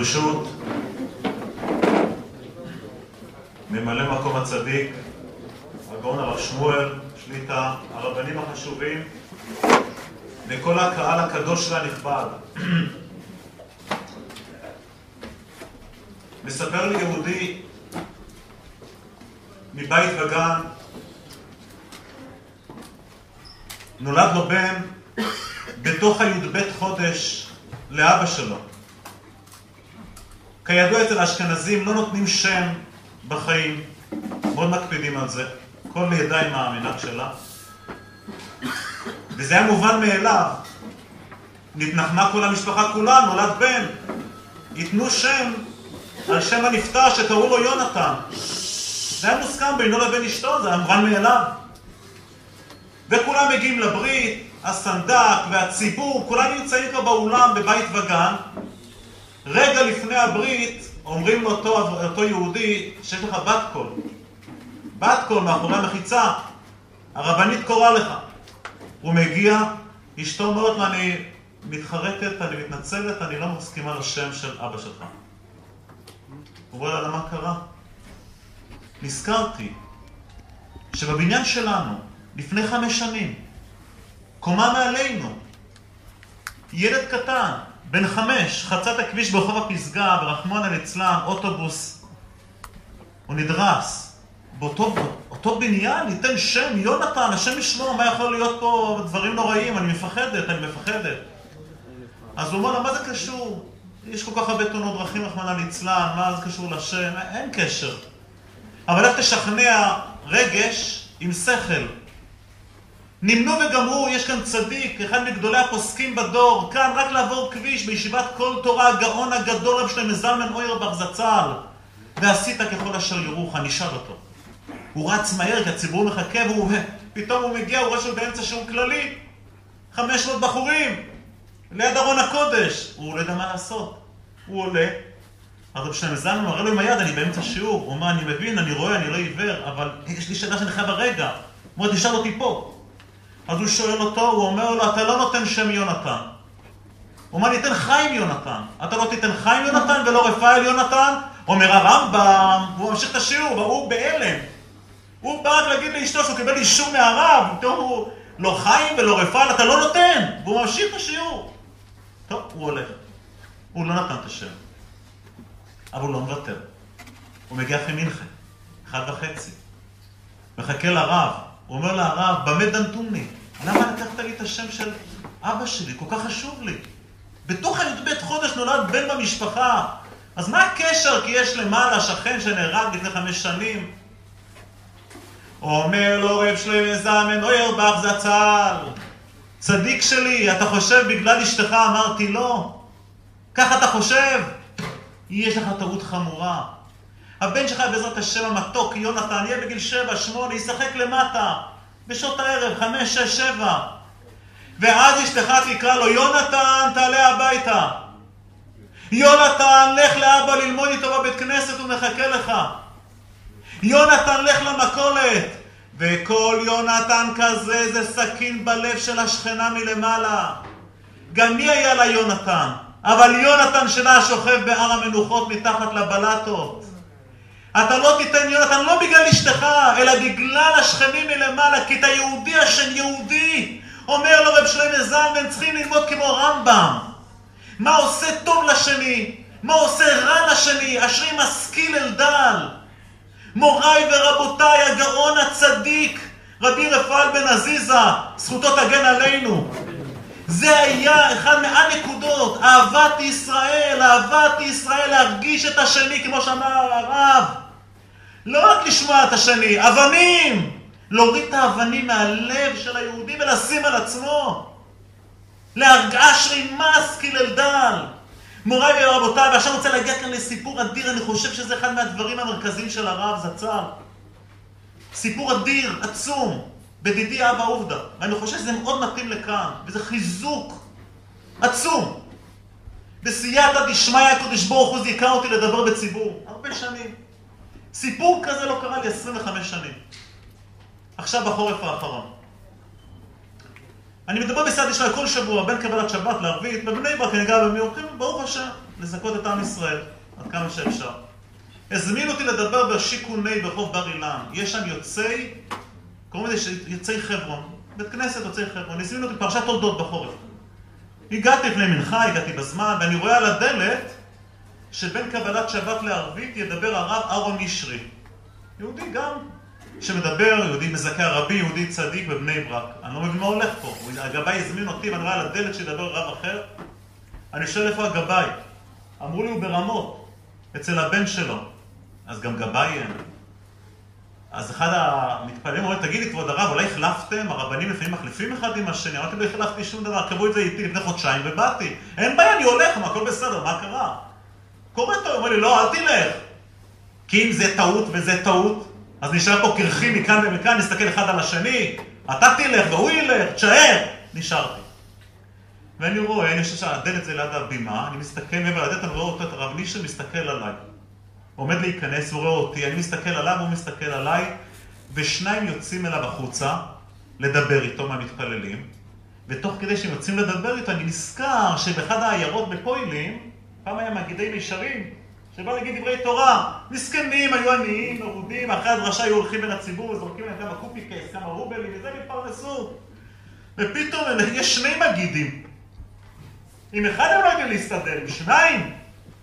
ברשות ממלא מקום הצדיק, הגאון הרב שמואל, שליטה, הרבנים החשובים וכל הקהל הקדוש והנכבד. מספר לי יהודי מבית וגן, נולד לו בן בתוך הי"ב חודש לאבא שלו. כידוע אצל האשכנזים לא נותנים שם בחיים, מאוד מקפידים על זה, כל לידה עם המנהג שלה. וזה היה מובן מאליו. נתנחמה כל המשפחה כולה, נולד בן. ייתנו שם על שם הנפטר שקראו לו יונתן. זה היה מוסכם בינו לבין אשתו, זה היה מובן מאליו. וכולם מגיעים לברית, הסנדק והציבור, כולם נמצאים כבר באולם בבית וגן. רגע לפני הברית אומרים לאותו אותו יהודי שיש לך בת קול. בת קול מאחורי המחיצה, הרבנית קוראה לך. הוא מגיע, אשתו אומרת לו, אני מתחרטת, אני מתנצלת, אני לא מסכימה לשם של אבא שלך. הוא אומר לה, מה קרה? נזכרתי שבבניין שלנו, לפני חמש שנים, קומה מעלינו, ילד קטן, בן חמש, חצה את הכביש ברחוב הפסגה, ורחמון על אצלם, אוטובוס, הוא נדרס. באותו אותו בניין ניתן שם, יונתן, השם ישמור, מה יכול להיות פה דברים נוראים, אני מפחדת, אני מפחדת. אז הוא אומר לה, מה זה קשור? יש כל כך הרבה תאונות דרכים, רחמנא ליצלן, מה זה קשור לשם? אין קשר. אבל איך תשכנע רגש עם שכל? נמנו וגמרו, יש כאן צדיק, אחד מגדולי הפוסקים בדור, כאן רק לעבור כביש בישיבת כל תורה, הגאון הגדול, רב שלמה זלמן אוירבך זצ"ל. ועשית ככל אשר יורוך, נשאל אותו. הוא רץ מהר כי הציבור מחכה ופתאום הוא מגיע, הוא רואה שהוא באמצע שיעור כללי. 500 בחורים, ליד ארון הקודש. הוא לא יודע מה לעשות. הוא עולה, אז רב שלמה זלמן מראה לו עם היד, אני באמצע שיעור. הוא אומר, אני מבין, אני רואה, אני לא עיוור, אבל יש לי שאלה שאני חייב הרגע. הוא אומר, תשאל אותי פה. אז הוא שואל אותו, הוא אומר לו, אתה לא נותן שם יונתן. הוא אומר, אני אתן חיים יונתן. אתה לא תיתן חיים יונתן ולא רפאל יונתן? אומר הרמב"ם, והוא ממשיך את השיעור, והוא בהלם. הוא בא רק להגיד לאשתו שהוא קיבל אישור מהרב, פתאום הוא לא חיים ולא רפאל, אתה לא נותן. והוא ממשיך את השיעור. טוב, הוא הולך. הוא לא נתן את השם. אבל הוא לא מוותר. הוא מגיע אחרי מנחה, אחד וחצי. מחכה לרב. הוא אומר לרב, במה דנתומני? למה לקחת לי את השם של אבא שלי? כל כך חשוב לי. בתוך הי"ב חודש נולד בן במשפחה. אז מה הקשר? כי יש למעלה שכן שנהרג לפני חמש שנים. אומר לו רב שלמה זלמן אוירבך זצ"ל, צדיק שלי, אתה חושב בגלל אשתך? אמרתי לא. ככה אתה חושב? יש לך טעות חמורה. הבן שלך בעזרת השם המתוק, יונתן, יהיה בגיל שבע, שמונה, ישחק למטה, בשעות הערב, חמש, שש, שבע. ואז אשתך תקרא לו, יונתן, תעלה הביתה. יונתן, לך לאבא ללמוד איתו בבית כנסת, הוא מחכה לך. יונתן, לך למכולת. וכל יונתן כזה זה סכין בלב של השכנה מלמעלה. גם מי היה לה יונתן? אבל יונתן שלה שוכב בהר המנוחות מתחת לבלטות. אתה לא תיתן יונתן לא בגלל אשתך, אלא בגלל השכנים מלמעלה, כי אתה יהודי השם יהודי. אומר לו רב שלמה זלמן, צריכים ללמוד כמו רמב"ם. מה עושה טוב לשני? מה עושה רע לשני? אשרי משכיל אל דל. מוריי ורבותיי, הגאון הצדיק, רבי רפאל בן עזיזה, זכותו תגן עלינו. זה היה אחד מהנקודות, אהבת ישראל, אהבת ישראל, להרגיש את השני, כמו שאמר הרב. לא רק לשמוע את השני, אבנים! להוריד את האבנים מהלב של היהודי ולשים על עצמו. להרגש משכיל אל דל. מוריי ורבותיי, ועכשיו רוצה להגיע כאן לסיפור אדיר, אני חושב שזה אחד מהדברים המרכזיים של הרב זצ"ל. סיפור אדיר, עצום, בדידי אבא עובדא. ואני חושב שזה מאוד מתאים לכאן, וזה חיזוק עצום. בסייעתא דשמיא הקדוש ברוך הוא זיכה אותי לדבר בציבור. הרבה שנים. סיפור כזה לא קרה לי 25 שנים. עכשיו בחורף האחרון. אני מדבר בסעד ישראל כל שבוע, בין קבלת שבת לערבית, בבני ברק אני גר במיוחדים, ברוך השם, לזכות את עם ישראל, עד כמה שאפשר. הזמין אותי לדבר בשיכוני ברחוב בר אילן. יש שם יוצאי, קוראים לזה יוצאי חברון, בית כנסת יוצאי חברון. הזמין אותי פרשת תולדות בחורף. הגעתי לפני מנחה, הגעתי בזמן, ואני רואה על הדלת שבין קבלת שבת לערבית ידבר הרב אהרון אישרי. יהודי גם, שמדבר, יהודי מזכה הרבי, יהודי צדיק בבני ברק. אני לא מבין מה הולך פה. הגבאי הזמין אותי ואני רואה על הדלת שידבר רב אחר. אני שואל איפה הגבאי. אמרו לי הוא ברמות, אצל הבן שלו. אז גם גבאי אין. אז אחד המתפללים אומר, תגיד לי, כבוד הרב, אולי החלפתם? הרבנים לפעמים מחליפים אחד עם השני. אמרתי, לא החלפתי שום דבר, קבעו את זה איתי לפני חודשיים ובאתי. אין בעיה, אני הולך, הכל בסדר, מה קרה? קורה טוב, אומר לי, לא, אל תלך. כי אם זה טעות וזה טעות, אז נשאר פה קרחים מכאן ומכאן, נסתכל אחד על השני, אתה תלך והוא ילך, תשאר. נשארתי. ואני רואה, אני חושב שהדלת זה ליד הבימה, אני מסתכל מעבר לדלת, אני רואה אותו, את הרב נישר מסתכל עליי. עומד להיכנס, הוא רואה אותי, אני מסתכל עליו, הוא מסתכל עליי, ושניים יוצאים אליו החוצה, לדבר איתו מהמתפללים, ותוך כדי שהם יוצאים לדבר איתו, אני נזכר שבאחד העיירות בפוילים, פעם היה מגידי מישרים, שבא להגיד דברי תורה, מסכנים, היו עניים, מרודים, אחרי הדרשה היו הולכים בין הציבור, וזורקים להם כמה קופיקס, כמה רובלים, ומזה התפרנסו. ופתאום יש שני מגידים. עם אחד הם לא יודעים להסתדר, עם שניים.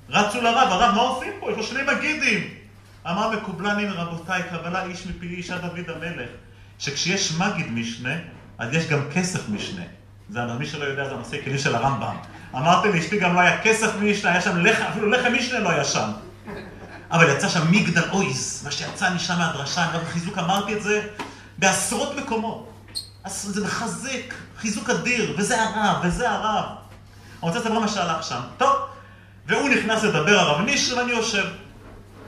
רצו לרב, הרב, מה עושים פה? יש לו שני מגידים. אמר מקובלני, רבותיי, קבלה איש מפי איש עד דוד המלך, שכשיש מגיד משנה, אז יש גם כסף משנה. זה מי שלא יודע, זה הנושא כלים של הרמב"ם. אמרתי לאשתי גם לא היה כסף משנה, היה שם לחם, אפילו לחם משנה לא היה שם. אבל יצא שם מגדל אויז, מה שיצא משם מהדרשה, אני גם בחיזוק אמרתי את זה בעשרות מקומות. זה מחזק, חיזוק אדיר, וזה הרב, וזה הרב. אני רוצה לספר מה שהלך שם. טוב, והוא נכנס לדבר הרב נשרי ואני יושב.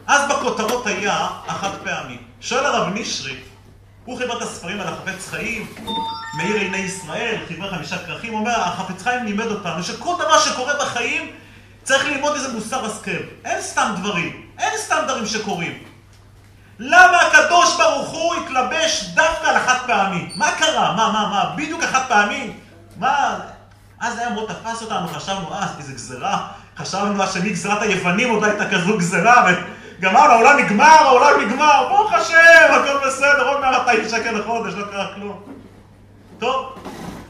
אז בכותרות היה החד פעמי. שואל הרב נשרי, הוא חיבר את הספרים על החפץ חיים, מאיר עיני ישראל, חיבר חמישה כרכים, אומר, החפץ חיים לימד אותנו שכל דבר שקורה בחיים צריך ללמוד איזה מוסר השכל. אין סתם דברים, אין סתם דברים שקורים. למה הקדוש ברוך הוא התלבש דווקא על החד פעמי? מה קרה? מה, מה, מה? בדיוק החד פעמי? מה? אז היה מאוד תפס אותנו, חשבנו, אה, איזה גזירה. חשבנו שמגזרת היוונים עוד לא הייתה כזו גזירה, וגמרנו, העולם נגמר, העולם נגמר, ברוך השם, הכל בסדר, עוד 200 שקל לחודש, לא קרה כלום. טוב,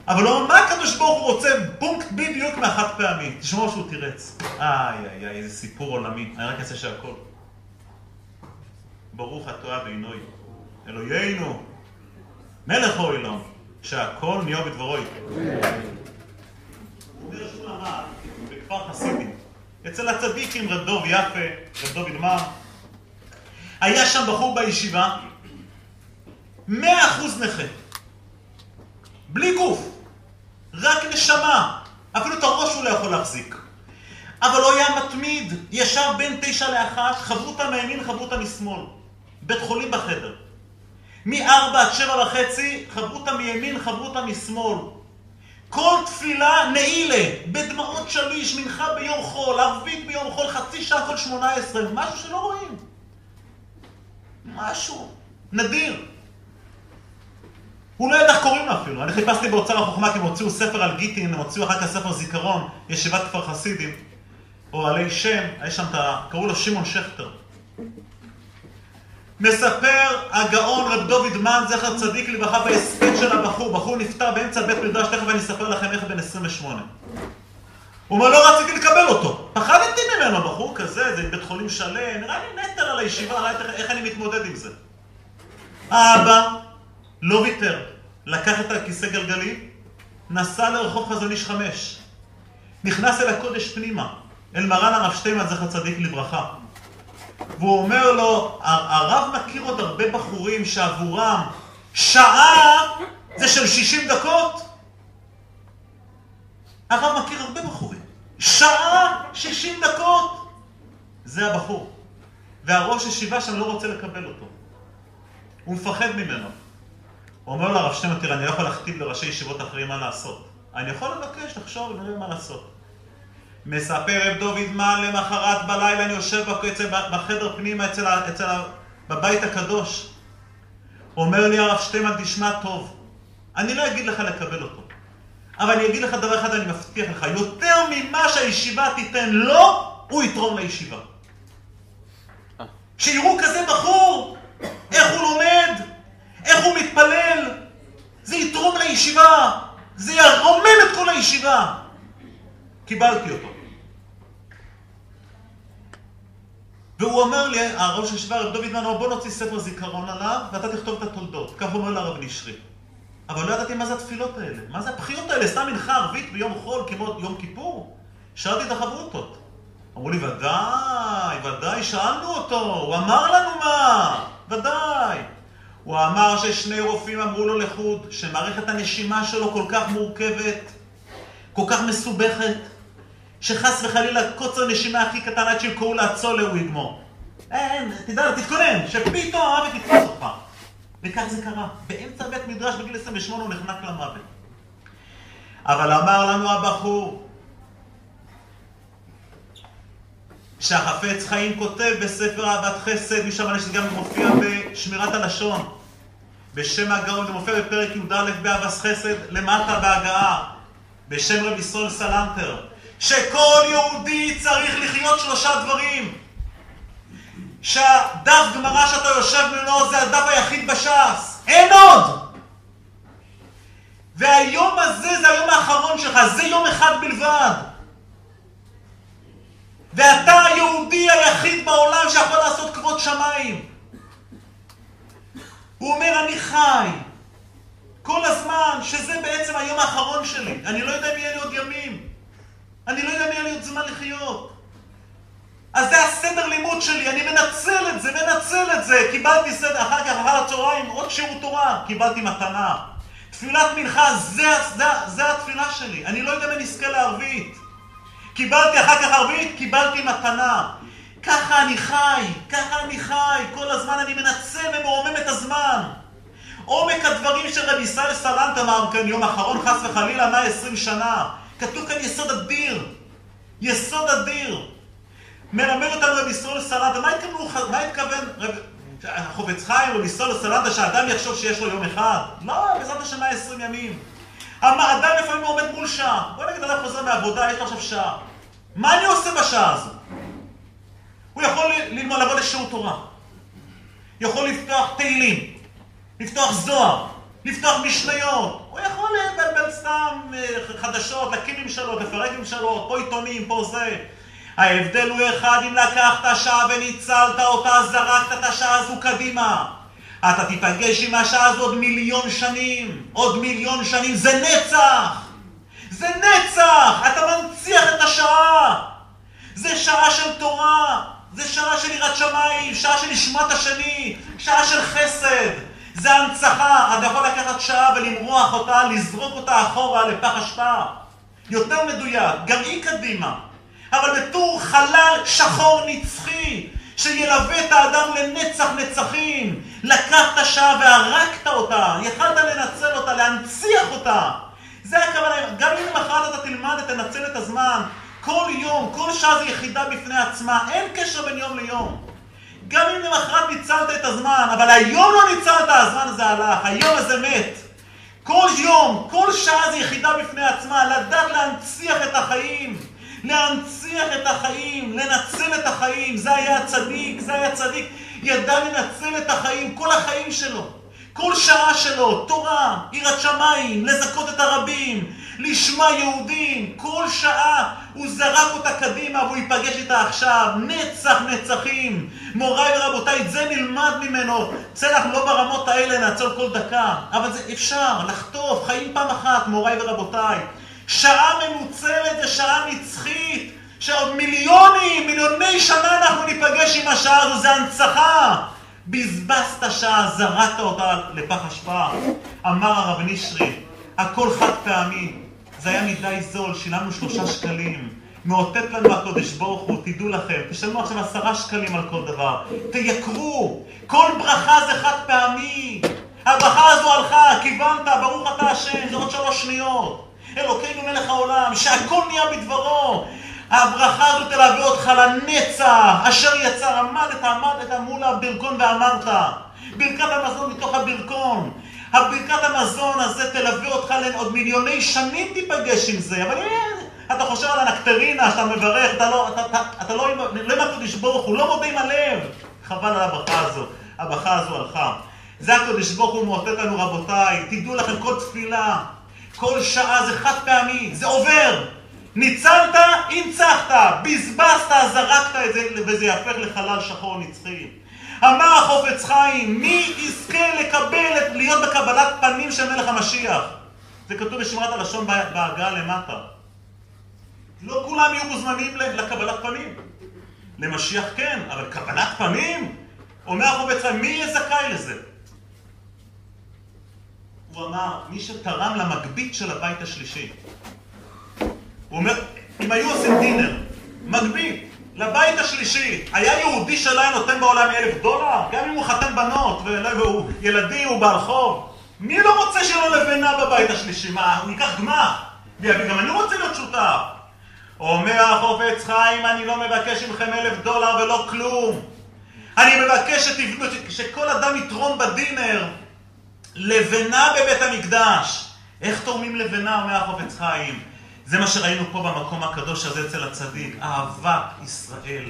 אבל הוא מה הקדוש ברוך הוא רוצה פונקט בדיוק מהחד פעמי? תשמעו שהוא תירץ. איי, איי, איי, איזה סיפור עולמי. אני רק אעשה שהכל. ברוך אתה ועינוי. אלוהינו, מלך אוילום, שהכל נהיה בדברו בכפר חסידים. אצל הצדיקים רב דוב יפה, רב דוד מר. היה שם בחור בישיבה, מאה אחוז נכה. בלי גוף, רק נשמה. אפילו את הראש הוא לא יכול להחזיק. אבל הוא היה מתמיד, ישב בין תשע לאחת, חברותא מימין, חברותא משמאל. בית חולים בחדר. מארבע עד שבע וחצי, חברותא מימין, חברותא משמאל. כל תפילה נעילה, בדמעות שליש, מנחה ביום חול, ערבית ביום חול, חצי שעה כל שמונה עשרה, משהו שלא רואים. משהו נדיר. הוא לא ידע איך קוראים לו אפילו. אני חיפשתי באוצר החוכמה כי הם הוציאו ספר על גיטין, הם הוציאו אחר כך ספר זיכרון, ישיבת כפר חסידים, או עלי שם, יש שם את ה... קראו לו שמעון שכטר. מספר הגאון רב דוד מן, זכר צדיק לברכה, בהספד של הבחור. בחור נפטר באמצע בית מדרש, תכף אני אספר לכם איך בן 28. הוא אומר, לא רציתי לקבל אותו. פחדתי ממנו, בחור כזה, זה בית חולים שלם, נראה לי נטל על הישיבה, ראיתי איך אני מתמודד עם זה. האבא לא ויתר, לקח את הכיסא גלגלים, נסע לרחוב חזון איש חמש. נכנס אל הקודש פנימה, אל מרן הרב שטיינמן, זכר צדיק לברכה. והוא אומר לו, הרב מכיר עוד הרבה בחורים שעבורם שעה זה של 60 דקות? הרב מכיר הרבה בחורים. שעה 60 דקות! זה הבחור. והראש ישיבה שם לא רוצה לקבל אותו. הוא מפחד ממנו. הוא אומר לרב שטיינמן, תראה, אני לא יכול להכתיב לראשי ישיבות אחרים מה לעשות. אני יכול לבקש, לחשוב, ונראה מה לעשות. מספר רב דוד מה למחרת בלילה אני יושב בחדר פנימה אצל, אצל, בבית הקדוש. אומר לי הרב שטיינמן, תשמע טוב, אני לא אגיד לך לקבל אותו. אבל אני אגיד לך דבר אחד, אני מבטיח לך, יותר ממה שהישיבה תיתן לו, הוא יתרום לישיבה. שיראו כזה בחור, איך הוא לומד, איך הוא מתפלל, זה יתרום לישיבה, זה ירומם את כל הישיבה. קיבלתי אותו. והוא אומר לי, הרב של ישיבה, הרב דוד אמר, בוא נוציא ספר זיכרון עליו, ואתה תכתוב את התולדות. כך אומר לרב נשרי. אבל לא ידעתי מה זה התפילות האלה, מה זה הבחיות האלה, סתם מנחה ערבית ביום חול כמו יום כיפור? שאלתי את החברותות. אמרו לי, ודאי, ודאי, שאלנו אותו, הוא אמר לנו מה, ודאי. הוא אמר ששני רופאים אמרו לו לחוד, שמערכת הנשימה שלו כל כך מורכבת, כל כך מסובכת, שחס וחלילה קוצר נשימה הכי קטן עד שיקראו לעצולה הוא יגמור. אין, תדע, תתכונן, שפתאום המוות יתפוס אותך. וכך זה קרה. באמצע בית מדרש בגיל 28 הוא נחנק למוות. אבל אמר לנו הבחור, שהחפץ חיים כותב בספר אהבת חסד, משם שזה גם מופיע בשמירת הלשון. בשם הגאון, זה מופיע בפרק י"א באבס חסד, למטה בהגעה, בשם רב ישראל סלנטר, שכל יהודי צריך לחיות שלושה דברים. שהדף גמרא שאתה יושב ממנו זה הדף היחיד בש"ס. אין עוד! והיום הזה זה היום האחרון שלך, זה יום אחד בלבד. ואתה היהודי היחיד בעולם שיכול לעשות כבוד שמיים. הוא אומר, אני חי כל הזמן, שזה בעצם היום האחרון שלי. אני לא יודע אם יהיה לי עוד ימים. אני לא יודע אם יהיה לי עוד זמן לחיות. אז זה הסדר לימוד שלי, אני מנצל את זה, מנצל את זה. קיבלתי סדר, אחר כך, אחר הצהריים, עוד שיעור תורה, קיבלתי מתנה. תפילת מנחה, זה, זה, זה התפילה שלי. אני לא יודע אם אני אזכה לערבית. קיבלתי אחר כך ערבית, קיבלתי מתנה. ככה אני חי, ככה אני חי, כל הזמן אני מנצל ומרומם את הזמן. עומק הדברים של רבי ישראל סלנט אמר כאן, יום אחרון חס וחלילה, 120 שנה. כתוב כאן יסוד אדיר. יסוד אדיר. מרמר אותנו רבי ישראל סלנט, מה התכוון, מה חיים, רבי ישראל סלנט, שאדם יחשוב שיש לו יום אחד? לא, בעזרת השם 120 ימים. אדם לפעמים עומד מול שעה. בוא נגיד, אדם חוזר מעבודה, יש לו עכשיו שעה. מה אני עושה בשעה הזו? הוא יכול ללמוד, לבוא לשיעור תורה. יכול לפתוח תהילים, לפתוח זוהר, לפתוח משניות. לבלבל סתם אה, חדשות, להקים ממשלות, לפרק ממשלות, פה עיתונים, פה זה. ההבדל הוא אחד, אם לקחת שעה וניצלת אותה, זרקת את השעה הזו קדימה. אתה תיפגש עם השעה הזו עוד מיליון שנים. עוד מיליון שנים. זה נצח! זה נצח! אתה מנציח את השעה! זה שעה של תורה, זה שעה של יראת שמיים, שעה של נשמת השני, שעה של חסד. זה הנצחה. אתה יכול לקחת שעה ולמרוח אותה, לזרוק אותה אחורה לפח אשפה. יותר מדויק, גם היא קדימה. אבל בתור חלל שחור נצחי, שילווה את האדם לנצח נצחים. לקחת שעה והרגת אותה, יכלת לנצל אותה, להנציח אותה. זה הכוונה, גם אם למחרת אתה תלמד ותנצל את הזמן, כל יום, כל שעה זה יחידה בפני עצמה, אין קשר בין יום ליום. גם אם למחרת ניצלת את הזמן, אבל היום לא ניצלת, הזמן הזה הלך, היום הזה מת. כל יום, כל שעה זה יחידה בפני עצמה, לדעת להנציח את החיים. להנציח את החיים, לנצל את החיים. זה היה הצדיק, זה היה צדיק. ידע לנצל את החיים, כל החיים שלו. כל שעה שלו, תורה, יראת שמיים, לזכות את הרבים, לשמה יהודים, כל שעה הוא זרק אותה קדימה והוא ייפגש איתה עכשיו, נצח נצחים. מוריי ורבותיי, את זה נלמד ממנו. בסדר, אנחנו לא ברמות האלה נעצור כל דקה, אבל זה אפשר, לחטוף, חיים פעם אחת, מוריי ורבותיי. שעה ממוצלת זה שעה נצחית, שעוד מיליונים, מיליוני שנה אנחנו ניפגש עם השעה הזו, זה הנצחה. בזבזת שעה, זרקת אותה לפח אשפה. אמר הרב נשרי, הכל חד פעמי. זה היה מדי זול, שילמנו שלושה שקלים. מאותת לנו הקודש ברוך הוא, תדעו לכם, תשלמו עכשיו עשרה שקלים על כל דבר. תייקרו, כל ברכה זה חד פעמי. הברכה הזו הלכה, כיוונת, ברוך אתה השם, זה עוד שלוש שניות. אלוקינו מלך העולם, שהכל נהיה בדברו. הברכה הזו תלווה אותך לנצח, אשר יצר, עמדת, עמדת מול הברכון ואמרת. ברכת המזון מתוך הברכון. הברכת המזון הזה תלווה אותך לעוד מיליוני שנים תיפגש עם זה, אבל אתה חושב על הנקטרינה שאתה מברך, אתה לא, אתה, אתה, אתה לא, לא עם הקדוש ברוך הוא, לא מודה עם הלב. חבל על הברכה הזו, הברכה הזו הלכה. זה הקדוש ברוך הוא מאותת לנו רבותיי, תדעו לכם כל תפילה, כל שעה זה חד פעמי, זה עובר. ניצלת, הנצחת, בזבזת, זרקת את זה, וזה יהפך לחלל שחור נצחי. אמר החופץ חיים, מי יזכה לקבל, להיות בקבלת פנים של מלך המשיח? זה כתוב בשמרת הלשון בהגעה למטה. לא כולם יהיו מוזמנים לקבלת פנים. למשיח כן, אבל קבלת פנים? אומר החופץ חיים, מי יהיה זכאי לזה? הוא אמר, מי שתרם למגבית של הבית השלישי. הוא אומר, אם היו עושים דינר, מגבית, לבית השלישי, היה יהודי שלא היה נותן בעולם אלף דולר? גם אם הוא חתן בנות, והוא ילדי, הוא ברחוב. מי לא רוצה שיהיה לו לבנה בבית השלישי? מה, הוא ייקח גמח? גם אני רוצה להיות שותף. אומר החופץ חיים, אני לא מבקש מכם אלף דולר ולא כלום. אני מבקש שתבנו, שכל אדם יתרום בדינר לבנה בבית המקדש. איך תורמים לבנה, אומר החופץ חיים? זה מה שראינו פה במקום הקדוש הזה אצל הצדיק, אהבת ישראל.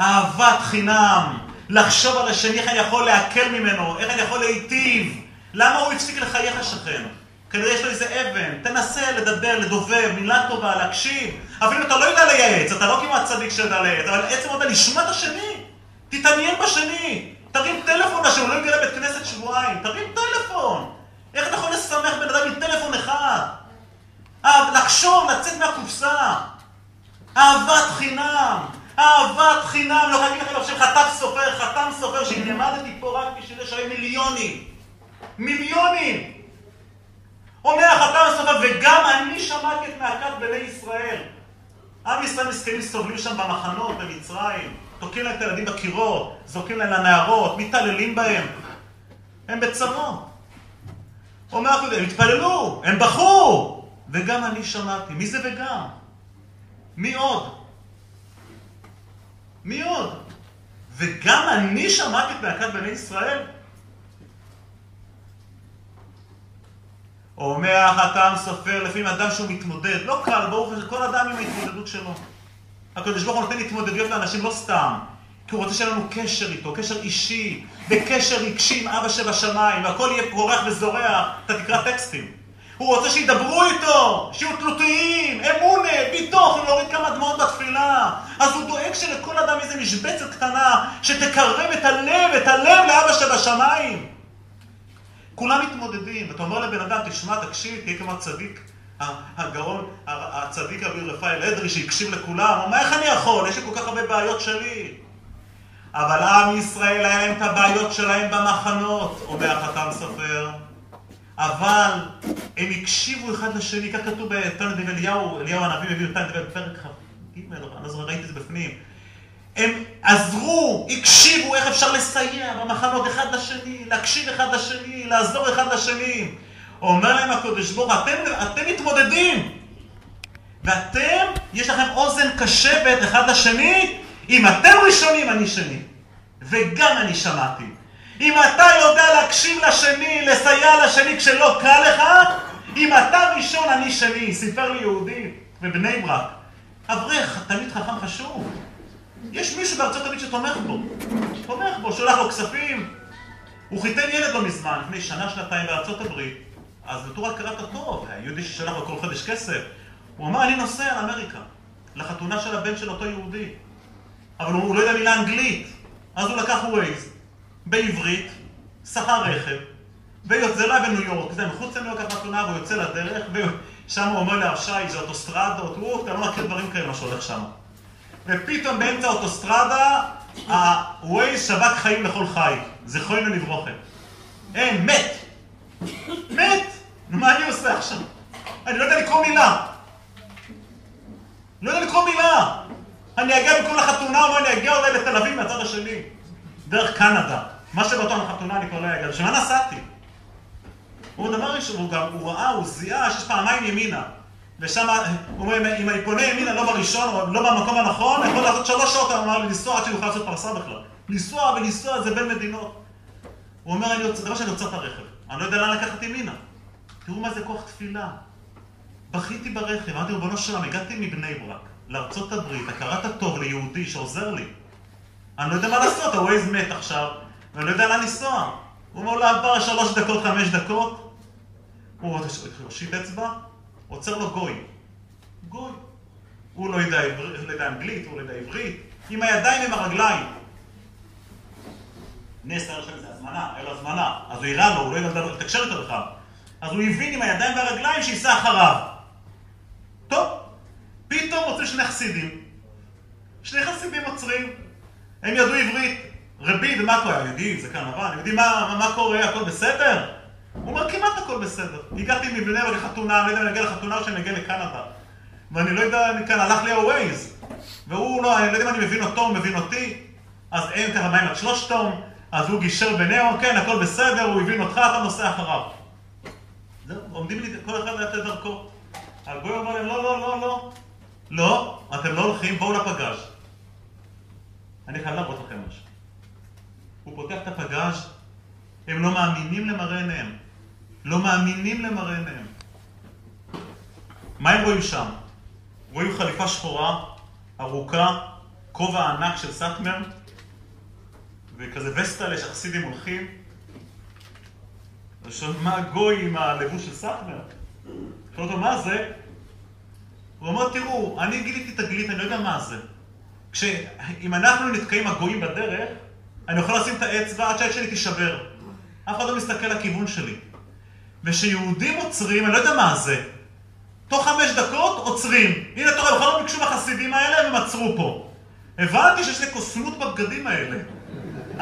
אהבת חינם. לחשוב על השני, איך אני יכול להקל ממנו, איך אני יכול להיטיב. למה הוא הפסיק לחייך לשכן? כנראה יש לו איזה אבן. תנסה לדבר, לדובר, מילה טובה, להקשיב. אפילו אתה לא יודע לייעץ, אתה לא כמעט צדיק שיודע לייעץ, אבל עצם אותה לשמוע את השני. תתעניין בשני. תרים טלפון לשני, לא יגיע לבית כנסת שבועיים. תרים טלפון. איך אתה יכול לשמח בן אדם עם טלפון אחד? לחשוב, לצאת מהקופסה. אהבת חינם. אהבת חינם. לא להגיד לכם עכשיו חתם סופר, חתם סופר, שאם נעמדתי פה רק בשביל לשלם מיליונים. מיליונים. אומר החתם סופר, וגם אני שמעתי את מעקת בני ישראל. עם ישראל מסכנים סובלים שם במחנות, במצרים. תוקעים להם את הילדים בקירות, זורקים להם לנערות, מתעללים בהם. הם בצרות. אומר הקודם, התפללו, הם בכו, וגם אני שמעתי. מי זה וגם? מי עוד? מי עוד? וגם אני שמעתי את מעקת בני ישראל? אומר החתם סופר, לפעמים אדם שהוא מתמודד, לא קל, ברור כל אדם עם ההתמודדות שלו. הקדוש ברוך הוא נותן התמודדויות לאנשים לא סתם, כי הוא רוצה שיהיה לנו קשר איתו, קשר אישי, וקשר רגשי עם אבא שבשמיים, והכל יהיה פורח וזורח, אתה תקרא טקסטים. הוא רוצה שידברו איתו, שיהיו תלותיים, אמונה, ביטוח, להוריד כמה דמעות בתפילה. אז הוא דואג שלכל אדם איזה משבצת קטנה, שתקרב את הלב, את הלב לאבא שבשמיים. כולם מתמודדים, ואתה אומר לבן אדם, תשמע, תקשיב, תהיה כמו הצדיק, הגאון, הצדיק אביר רפאל אדרי, שהקשיב לכולם, הוא אומר, איך אני יכול? יש לי כל כך הרבה בעיות שלי. אבל עם ישראל, היה להם את הבעיות שלהם במחנות, אומר החתם סופר. אבל הם הקשיבו אחד לשני, כך כתוב בתנא אליהו, אליהו הנביא מביא אותנו בפרק כ"ג, אני לא זוכר, ראיתי את זה בפנים. הם עזרו, הקשיבו איך אפשר לסייע במחנות אחד לשני, להקשיב אחד לשני, לעזור אחד לשני. אומר להם הקדוש ברוך אתם, אתם מתמודדים. ואתם, יש לכם אוזן קשבת אחד לשני, אם אתם ראשונים, אני שני. וגם אני שמעתי. אם אתה יודע להקשיב לשני, לסייע לשני כשלא קל לך, אם אתה ראשון, אני שני. סיפר לי יהודי בבני ברק. אברך, תלמיד חכם חשוב. יש מישהו בארצות הברית שתומך בו. תומך בו, שולח לו כספים. הוא חיתן ילד לא מזמן, לפני שנה, שנתיים בארצות הברית. אז בתור הכרת הטוב, היהודי ששלח לו כל חודש כסף. הוא אמר, אני נוסע לאמריקה, לחתונה של הבן של אותו יהודי. אבל הוא לא יודע מילה אנגלית. אז הוא לקח ווייז, בעברית, שכר רכב, ויוצא לה בניו יורק, זה מחוץ לניו יורק החתונה, והוא יוצא לדרך, ושם הוא אומר להרשי, זה אוטוסטרדות, הוא, אתה לא מכיר דברים כאלה, מה שהולך שם. ופתאום באמצע האוטוסטרדה, הווייז שבק חיים לכל חי. זכרנו לברוכה. אין, מת. מת. נו, מה אני עושה עכשיו? אני לא יודע לקרוא מילה. לא יודע לקרוא מילה. אני אגיע במקום לחתונה, או אני אגיע אולי לתל אביב מהצד השני. דרך קנדה. מה שבאותו לחתונה אני כבר לא אגיע. בשביל מה נסעתי? הוא דבר ראשון, הוא גם, הוא ראה, הוא זיהה שיש פעמיים ימינה. ושם, הוא אומר, אם אני פונה ימינה לא בראשון, או לא במקום הנכון, יכול לעשות שלוש שעות, הוא אמר לי, לנסוע עד שאני אוכל לעשות פרסה בכלל. לנסוע ולנסוע זה בין מדינות. הוא אומר, אני רוצה, דבר שאני עוצר את הרכב. אני לא יודע לאן לקחת ימינה. תראו מה זה כוח תפילה. בכיתי ברכב, אמרתי, ריבונו שלום, הגעתי מבני ברק לארצות הברית, הכרת הטוב ליהודי שעוזר לי. אני לא יודע מה לעשות, הווייז מת עכשיו, ואני לא יודע לאן לנסוע. הוא אומר לו, עבר שלוש דקות, חמש דקות, הוא הושיט אצבע, עוצר לו גוי. גוי. הוא לא יודע, לא יודע אנגלית, הוא לא יודע עברית, עם הידיים עם הרגליים. נס היה שם איזה הזמנה, היה לו הזמנה, אז הוא הראה לו, הוא לא ידע לתקשר איתו בכלל. אז הוא הבין עם הידיים והרגליים שייסע אחריו. טוב, פתאום עוצרים שני חסידים. שני חסידים עוצרים, הם ידעו עברית. רבי, ומה קורה? זה כאן לבן, יודעים מה, מה קורה, הכל בסדר? הוא אומר, כמעט הכל בסדר. הגעתי מבני ברק לחתונה, אני לא יודע אם אני אגיע לחתונה או שאני אגיע לקנדה. ואני לא יודע, אני כאן הלך לי הווייז. והוא לא, אני לא יודע אם אני מבין אותו, הוא מבין אותי. אז אין ככה מים עד שלושתום, אז הוא גישר ביניהם, כן, הכל בסדר, הוא הבין אותך, אתה נוסע אחריו. זהו, עומדים לי, כל אחד ליד דרכו. הגוי אומר להם, לא, לא, לא, לא. לא, אתם לא הולכים, בואו לפגאז'. אני חייב להראות לכם משהו. הוא פותח את הפגאז', הם לא מאמינים למראה עיניהם. לא מאמינים למראה עיניהם. מה הם רואים שם? רואים חליפה שחורה, ארוכה, כובע ענק של סאטמר, וכזה וסטה שחסידים הולכים. עכשיו, מה הגוי עם הלבוש של סאטמר? שואל אותו, מה זה? הוא אומר, תראו, אני גיליתי את הגלית, אני לא יודע מה זה. כשאם אנחנו נתקעים הגויים בדרך, אני יכול לשים את האצבע עד שהעת שלי תישבר. אף אחד לא מסתכל לכיוון שלי. וכשיהודים עוצרים, אני לא יודע מה זה. תוך חמש דקות עוצרים. הנה, רואה, בכלל לא ביקשו מהחסידים האלה, הם עצרו פה. הבנתי שיש לי קוסמות בבגדים האלה.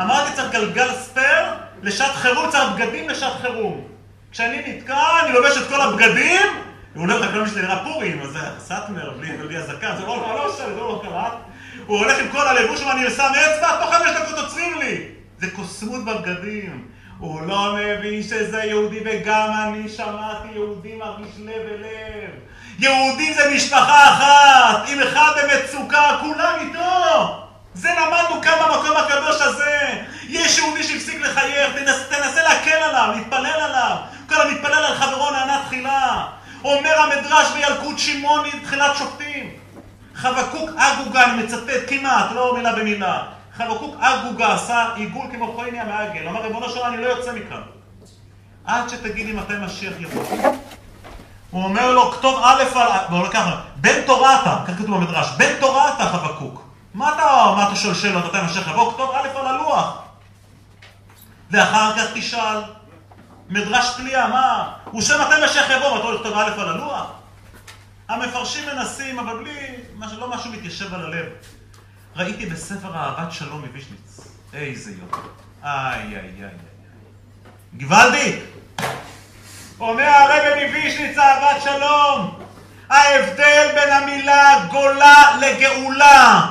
אמרתי, צריך גלגל ספייר לשעת חירום, צריך בגדים לשעת חירום. כשאני נתקע, אני לובש את כל הבגדים, הוא הולך לכלום שלי נראה פורים, אז זה סאטמר, בלי הזקן, זה לא לא שם, זה לא קרה. הוא הולך עם כל הלבוש ואני שם אצבע, תוך חמש דקות עוצרים לי. זה קוסמות בבגדים. הוא לא מבין שזה יהודי, וגם אני שמעתי יהודי מרגיש לב אל לב. יהודים זה משפחה אחת, אם אחד במצוקה, כולם איתו. זה למדנו כאן במקום הקדוש הזה. יש יהודי שהפסיק לחייך, תנס, תנסה להקל עליו, להתפלל עליו. כל המתפלל על חברו נענה תחילה. אומר המדרש בילקוט שמעוני, תחילת שופטים. חבקוק אגוגה, אני מצטט כמעט, לא מילה במילה. חבקוק אגוגה עשה עיגול כמו חויניה מעגל. אמר, ריבונו שלנו, אני לא יוצא מכאן. עד שתגיד לי מתי משיח יבוא. הוא אומר לו, כתוב א' על... הוא אומר ככה, בן תורה אתה, כך כתוב במדרש, בן תורה אתה חבקוק. מה אתה, מה אתה שואל שאלות, מתי משיח יבוא? כתוב א' על הלוח. ואחר כך תשאל. מדרש פליאה, מה? הוא שואל מתי משיח יבוא, ואתה הולך לכתוב א' על הלוח? המפרשים מנסים, אבל בלי, לא משהו מתיישב על הלב. ראיתי בספר אהבת שלום מווישניץ. איזה יופי. איי, איי, איי, איי. גוואלדי! אומר הרבי מווישניץ אהבת שלום. ההבדל בין המילה גולה לגאולה.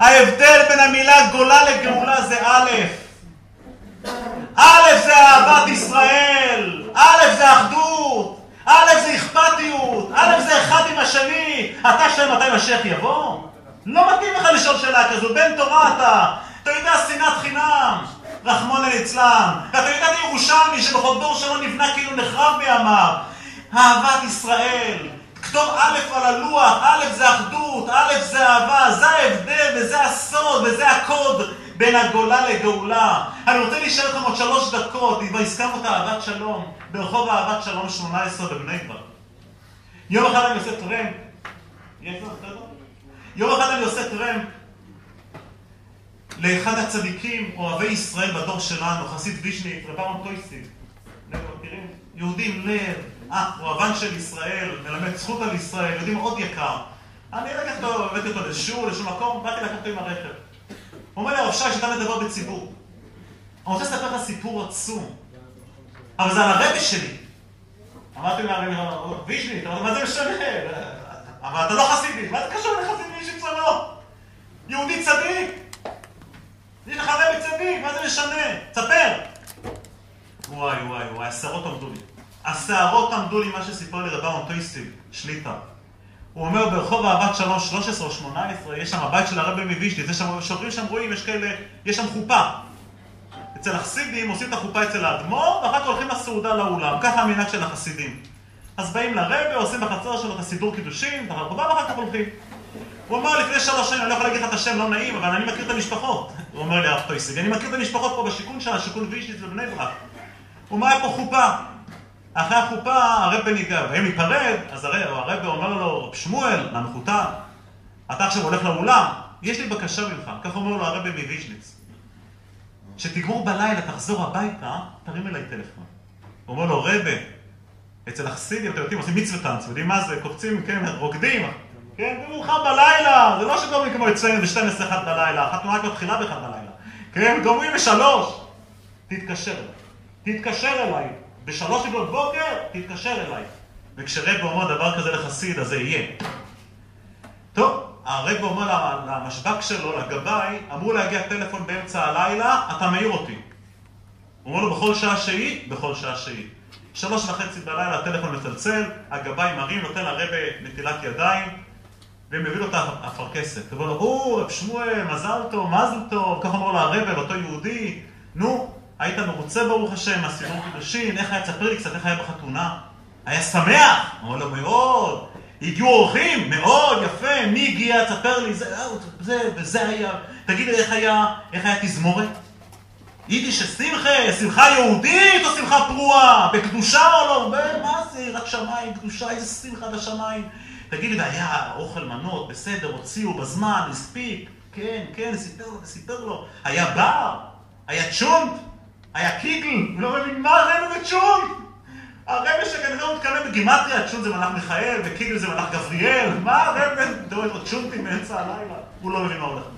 ההבדל בין המילה גולה לגאולה זה א', א' זה אהבת ישראל, א' זה אחדות, א' זה אכפתיות, א' זה אחד עם השני. אתה שואל מתי משיח יבוא? לא מתאים לך לשאול שאלה כזו, בן תורה אתה. אתה יודע שנאת חינם, רחמון ליצלן. ואתה יודע את ירושלמי שבכל דור שלו נבנה כאילו נחרב בימיו. אהבת ישראל. כתוב א' על הלוח, א' זה אחדות, א' זה אהבה, זה ההבדל וזה הסוד וזה הקוד בין הגולה לגאולה. אני רוצה להישאר לכם עוד שלוש דקות, אם הזכרנו את אהבת שלום, ברחוב אהבת שלום 18 בבני ברק. יום אחד אני עושה טרמפ, יום אחד אני עושה טרמפ לאחד הצדיקים, אוהבי ישראל בדור שלנו, חסיד וישניק, רבם טויסטיב. מכירים? יהודי לב, אה, הוא הבן של ישראל, מלמד זכות על ישראל, יהודי מאוד יקר. אני לקחתי אותו, הבאתי אותו לשיעור, לשום מקום, באתי לקחת אותו עם הרכב. הוא אומר לי, הרב שי, שאתה מדבר בציבור. אני רוצה לספר לך סיפור עצום, אבל זה על הרבי שלי. אמרתי לו, וישניק, מה זה משנה? אבל אתה לא חסידי, מה זה קשור לחסיד וישניק שלו? יהודי צדיק? יש לך רבי צדיק, מה זה משנה? תספר. וואי, וואי, וואי, השערות עמדו לי. השערות עמדו לי מה שסיפר לי רבה מונטויסטיב, שליטה. הוא אומר ברחוב אהבת שלום 13 או 18, יש שם הבית של הרבי מוויז'ניץ, יש שם, שוטרים שם רואים, יש כאלה, יש שם חופה. אצל החסידים עושים את החופה אצל האדמו"ר, ואחר כך הולכים לסעודה לאולם. ככה המנהג של החסידים. אז באים לרבה, עושים בחצר שלו את הסידור קידושין, את החופה, ואחר כך הולכים. הוא אמר לפני שלוש שנים, אני לא יכול להגיד לך את השם, לא נעים, אבל אני מכיר את המשפחות. הוא אומר לי, הרב טויסיג, אני מכיר את המשפחות פה בשיכון שלה, שיכון וישיץ ובני ברק. הוא היה פה חופה. אחרי החופה הרב ניגע, והם ניפרד, אז הרב אומר לו, רב שמואל, למחותן, אתה עכשיו הולך לאולם, יש לי בקשה ממך, כך אומר לו הרב מוויז'ניץ. שתגמור בלילה, תחזור הביתה, תרים אליי טלפון. הוא אומר לו, רבה, אצל החסידים, אתם יודעים, עושים מצווה טאנץ, יודעים מה זה? קופצים, כן, רוקדים, כן, זה מאוחר בלילה, זה לא שגומרים כמו אצלנו ב-12 1 בלילה, החתונה רק מתחילה ב-1 בלילה, כן, גומרים ב-3, תתקשר אליי, תתקשר אליי, בשלוש לפנות בוקר, תתקשר אליי. וכשרב אומר דבר כזה לחסיד, אז זה יהיה. טוב, הרב אומר למשבק שלו, לגבאי, אמור להגיע טלפון באמצע הלילה, אתה מעיר אותי. הוא אומר לו, בכל שעה שהיא, בכל שעה שהיא. שלוש וחצי בלילה הטלפון מצלצל, הגבאי מרים, נותן לרבה נטילת ידיים, ומביא לו את האפרכסת. הוא אומר לו, או, רב שמואל, מזל טוב, מזל טוב, ככה אומר לו הרבה, ואותו יהודי, נו, היית מרוצה ברוך השם, מהסידור קידושין, איך היה, תספר לי קצת איך היה בחתונה. היה שמח? אומר לו, מאוד. הגיעו אורחים? מאוד, יפה. מי הגיע? תספר לי, זה, זה, וזה היה. תגיד לי, איך היה, איך היה תזמורת? יידיש שמחה, שמחה יהודית או שמחה פרועה? בקדושה או לא? מה זה? רק שמיים, קדושה, איזה שמחה בשמיים. תגיד לי, והיה אוכל מנות, בסדר, הוציאו בזמן, הספיק, כן, כן, סיפר לו, סיפר לו. היה בר, היה צ'ונט, היה קיגל, לא מבין מה ראינו בצ'ונט. הרבי שכנראה הוא מתכוון בגימטריה, צ'ונט זה מלאך מיכאל, וקיגל זה מלאך גבריאל, מה הרבי דואג לו צ'ונטים באמצע הלילה? הוא לא מבין מה הולך פה.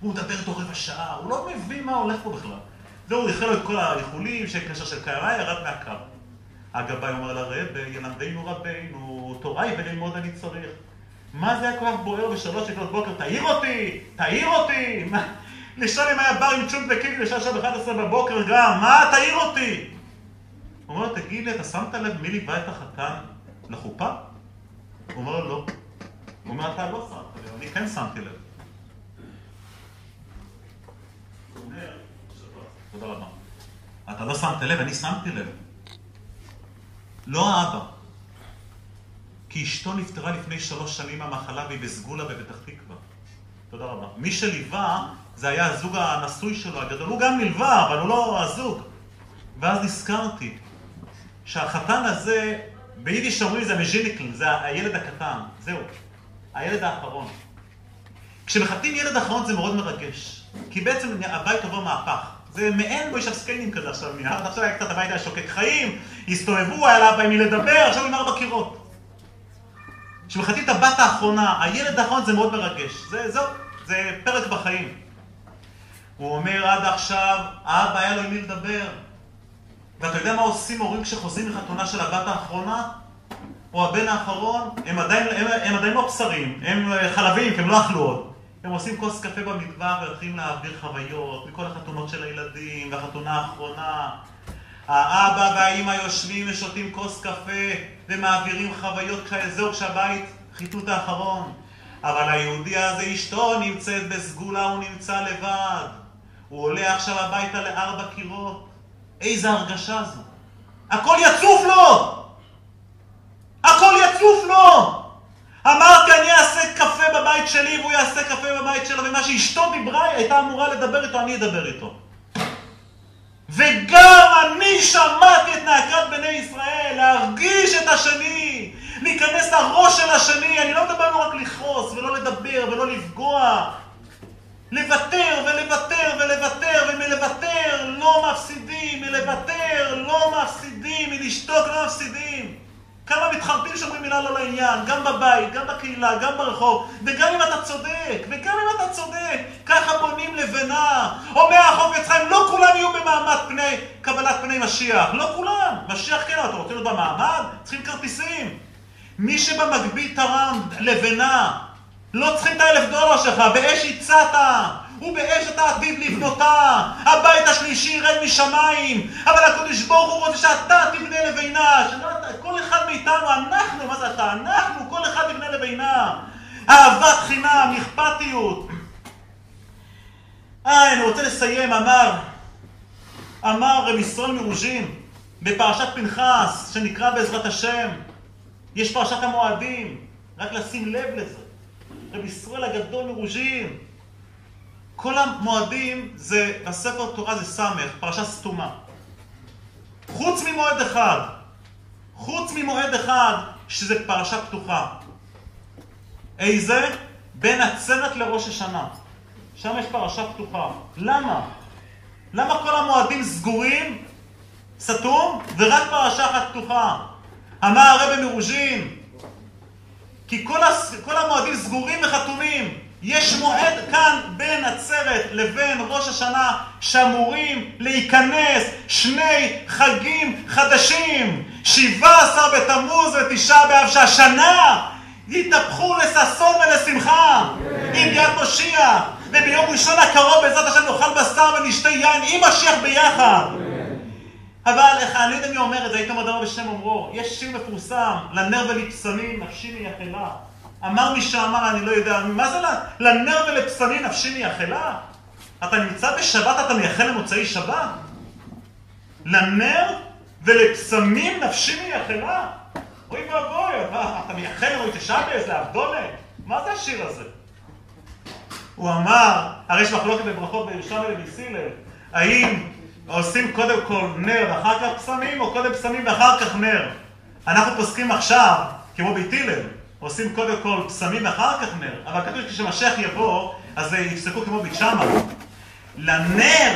הוא מדבר איתו רבע שעה, הוא לא מבין מה הולך פה בכלל. זהו, הוא איחל לו את כל האיחולים, שקשר של קערה ירד מהקו. הגבאי אומר לרב, ילמדנו רבנו, תורה היא וללמוד אני צריך. מה זה היה כל כך בוער בשלוש שעות בוקר? תעיר אותי! תעיר אותי! לשאול אם היה בר עם צ'ונט וקיגל לשעה שעה ב-11 בבוקר גם, מה? תעיר אותי! הוא אומר לו, תגיד לי, אתה שמת לב מי ליווה את החתן לחופה? הוא אומר לו, לא. הוא אומר, אתה לא שמת לב, אני כן שמתי לב. תודה רבה. אתה לא שמת לב, אני שמתי לב. לא האבא. כי אשתו נפטרה לפני שלוש שנים מהמחלה והיא בסגולה בפתח תקווה. תודה רבה. מי שליווה זה היה הזוג הנשוי שלו הגדול. הוא גם נלווה, אבל הוא לא הזוג. ואז נזכרתי שהחתן הזה, ביידיש אומרים זה מז'יניקלין, זה הילד הקטן. זהו. הילד האחרון. כשמחתנים ילד אחרון זה מאוד מרגש. כי בעצם הבית עובר מהפך. זה מעין בוישב סקיינים כזה עכשיו נהיה, עכשיו היה קצת הבית היה שוקק חיים, הסתובבו, היה לה בהם מי לדבר, עכשיו עם ארבע קירות. כשמחתים את הבת האחרונה, הילד האחרון זה מאוד מרגש. זה, זהו, זה פרק בחיים. הוא אומר עד עכשיו, האבא היה לו עם מי לדבר. ואתה יודע מה עושים הורים כשחוזרים לחתונה של הבת האחרונה? או הבן האחרון? הם עדיין, הם, הם עדיין לא בשרים, הם חלבים, כי הם לא אכלו עוד. הם עושים כוס קפה במטבח והולכים להעביר חוויות מכל החתונות של הילדים והחתונה האחרונה. האבא והאימא יושבים ושותים כוס קפה ומעבירים חוויות זהו כשהבית חיטוט האחרון. אבל היהודי הזה אשתו נמצאת בסגולה, הוא נמצא לבד. הוא עולה עכשיו הביתה לארבע קירות. איזה הרגשה זו. הכל יצוף לו! הכל יצוף לו! אמרתי, אני אעשה קפה בבית שלי והוא יעשה קפה בבית שלו, ומה שאשתו דיברה, היא הייתה אמורה לדבר איתו, אני אדבר איתו. וגם אני שמעתי את נאקת בני ישראל, להרגיש את השני, להיכנס לראש של השני, אני לא מדבר לא רק לכעוס ולא לדבר ולא לפגוע, לוותר ולוותר ולוותר, ומלוותר לא מפסידים, מלוותר לא מפסידים, מלשתוק לא מפסידים. כמה מתחרטים שאומרים מילה לא לעניין, גם בבית, גם בקהילה, גם ברחוב, וגם אם אתה צודק, וגם אם אתה צודק, ככה בונים לבנה. אומר החופץ חיים, לא כולם יהיו במעמד פני, קבלת פני משיח, לא כולם. משיח כן, אתה רוצה להיות במעמד? צריכים כרטיסים. מי שבמקביל תרם לבנה, לא צריכים את האלף דולר שלך, באש הצעת. ובאש אתה עתיד לבנותה, הבית השלישי ירד משמיים, אבל הקדוש ברוך הוא רוצה שאתה תבנה לבינה, כל אחד מאיתנו, אנחנו, מה זה אתה? אנחנו, כל אחד יבנה לבינה. אהבת חינם, אכפתיות. אה, אני רוצה לסיים, אמר אמר רב ישראל מרוז'ין בפרשת פנחס, שנקרא בעזרת השם, יש פרשת המועדים, רק לשים לב לזה. רב ישראל הגדול מרוז'ין, כל המועדים זה, הספר תורה זה סמך, פרשה סתומה. חוץ ממועד אחד, חוץ ממועד אחד, שזה פרשה פתוחה. איזה? בין עצרת לראש השנה. שם יש פרשה פתוחה. למה? למה כל המועדים סגורים, סתום, ורק פרשה אחת פתוחה? אמר הרבי מרוז'ין, כי כל, הס... כל המועדים סגורים וחתומים. יש מועד כאן בין עצרת לבין ראש השנה שאמורים להיכנס שני חגים חדשים, שבעה עשר בתמוז ותשעה באב, שהשנה יתהפכו לששון ולשמחה עם יד מושיע, וביום ראשון הקרוב בעזרת השם נאכל בשר ונשתה יין עם משיח ביחד. אבל אני יודע מי אומר את זה, היית אומר דבר בשם אומרו, יש שיר מפורסם, לנר ולפסמים נפשי מייחלה. אמר מי שאמר, אני לא יודע, מה זה לנר ולפסמים נפשי מייחלה? אתה נמצא בשבת, אתה מייחל למוצאי שבת? לנר ולפסמים נפשי מייחלה? אוי ואבוי, אתה מייחל למוצאי שבס, לאבדולה? מה זה השיר הזה? הוא אמר, הרי יש מחלוקת בברכות בירושלים ובסילל, האם עושים קודם כל נר ואחר כך פסמים, או קודם פסמים ואחר כך נר? אנחנו פוסקים עכשיו, כמו בית הלל, עושים קודם כל פסמים ואחר כך נר, אבל כתוב שכשמשיח יבוא, אז יפסקו כמו בית שמא. לנר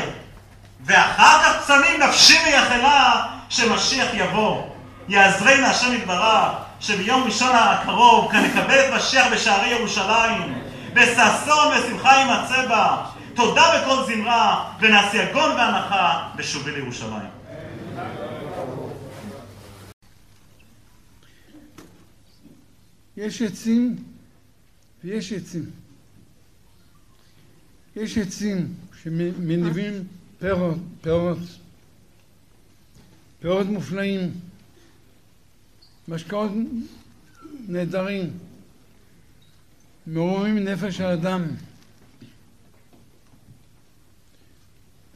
ואחר כך פסמים נפשי מייחלה שמשיח יבוא. יעזרנה השם יתברך, שביום ראשון הקרוב כאן נקבל את משיח בשערי ירושלים, בששון ושמחה יימצא בה. תודה בכל זמרה, ונעשה יגון והנחה בשובי לירושלים. יש עצים ויש עצים. יש עצים שמניבים פירות, פירות, פירות מופלאים, משקאות נהדרים, מעוררים נפש האדם.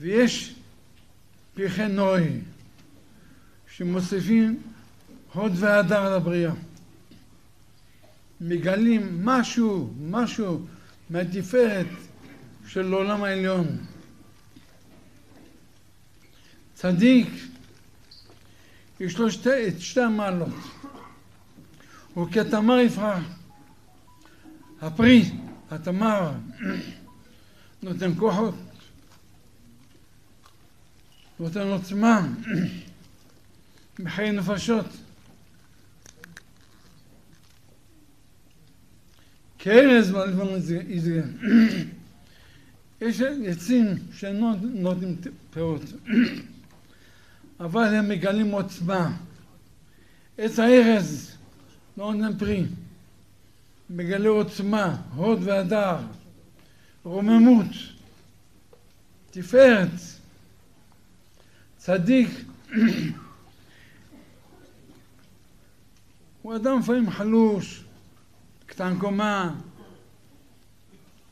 ויש פרחי נוי שמוסיפים הוד והדר לבריאה. מגלים משהו, משהו מהתפארת של העולם העליון. צדיק, יש לו שתי, את שתי המעלות. הוא כתמר יפרח. הפרי, התמר, נותן כוחות, נותן עוצמה, בחיי נפשות. כארז בלבן יזרע. יש עצים שאינם נותנים פירות, אבל הם מגלים עוצמה. עץ הארז לא נותן פרי, מגלה עוצמה, הוד והדר, רוממות, תפארת, צדיק. הוא אדם לפעמים חלוש, קטן קומה,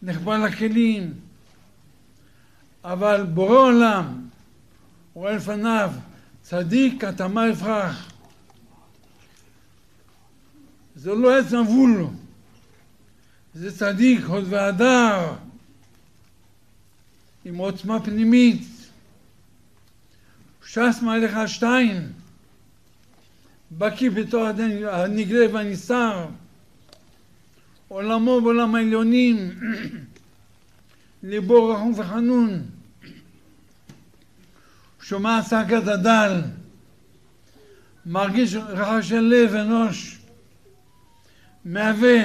נחבא לכלים, אבל בורא עולם רואה לפניו צדיק התאמה יפרח. זה לא עץ נבול, זה צדיק, הוד והדר, עם עוצמה פנימית. ש"ס מעליך שתיים, בקיא בתור הנגלה והנסתר. עולמו בעולם העליונים, ליבו רחום וחנון, שומע צעקת הדל, מרגיש רחש של לב אנוש, מהווה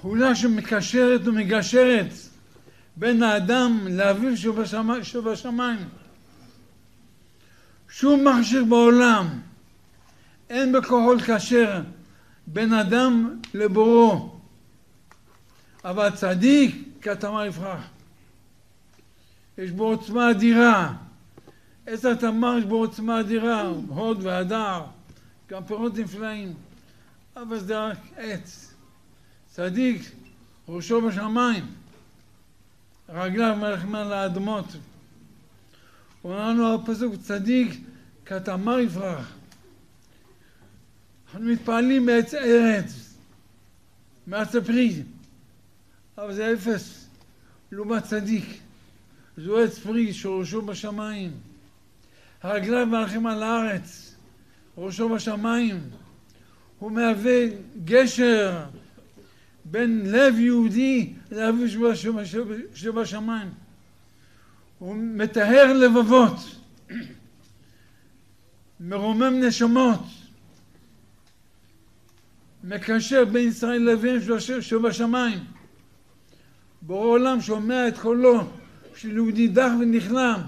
חולה שמקשרת ומגשרת בין האדם לאביו שבשמיים. שום מכשיר בעולם אין בכוחו לקשר בין אדם לבורו. אבל צדיק כתמר יפרח. יש בו עוצמה אדירה. עץ התמר יש בו עוצמה אדירה, הוד והדר, גם פירות נפלאים. אבל זה רק עץ. צדיק, ראשו בשמיים, רגליו מלך מעל האדמות. אומר לנו הפסוק צדיק כתמר יפרח. אנחנו מתפעלים מעץ ארץ, מעץ הפרי, אבל זה אפס לעומת צדיק. זו עץ פרי שראשו בשמיים. הרגליו מלכים על הארץ, ראשו בשמיים. הוא מהווה גשר בין לב יהודי לאביו שבשמיים. הוא מטהר לבבות, מרומם נשמות, מקשר בין ישראל לאביהם שבשמיים. בורא עולם שומע את קולו של יהודי דח ונכלם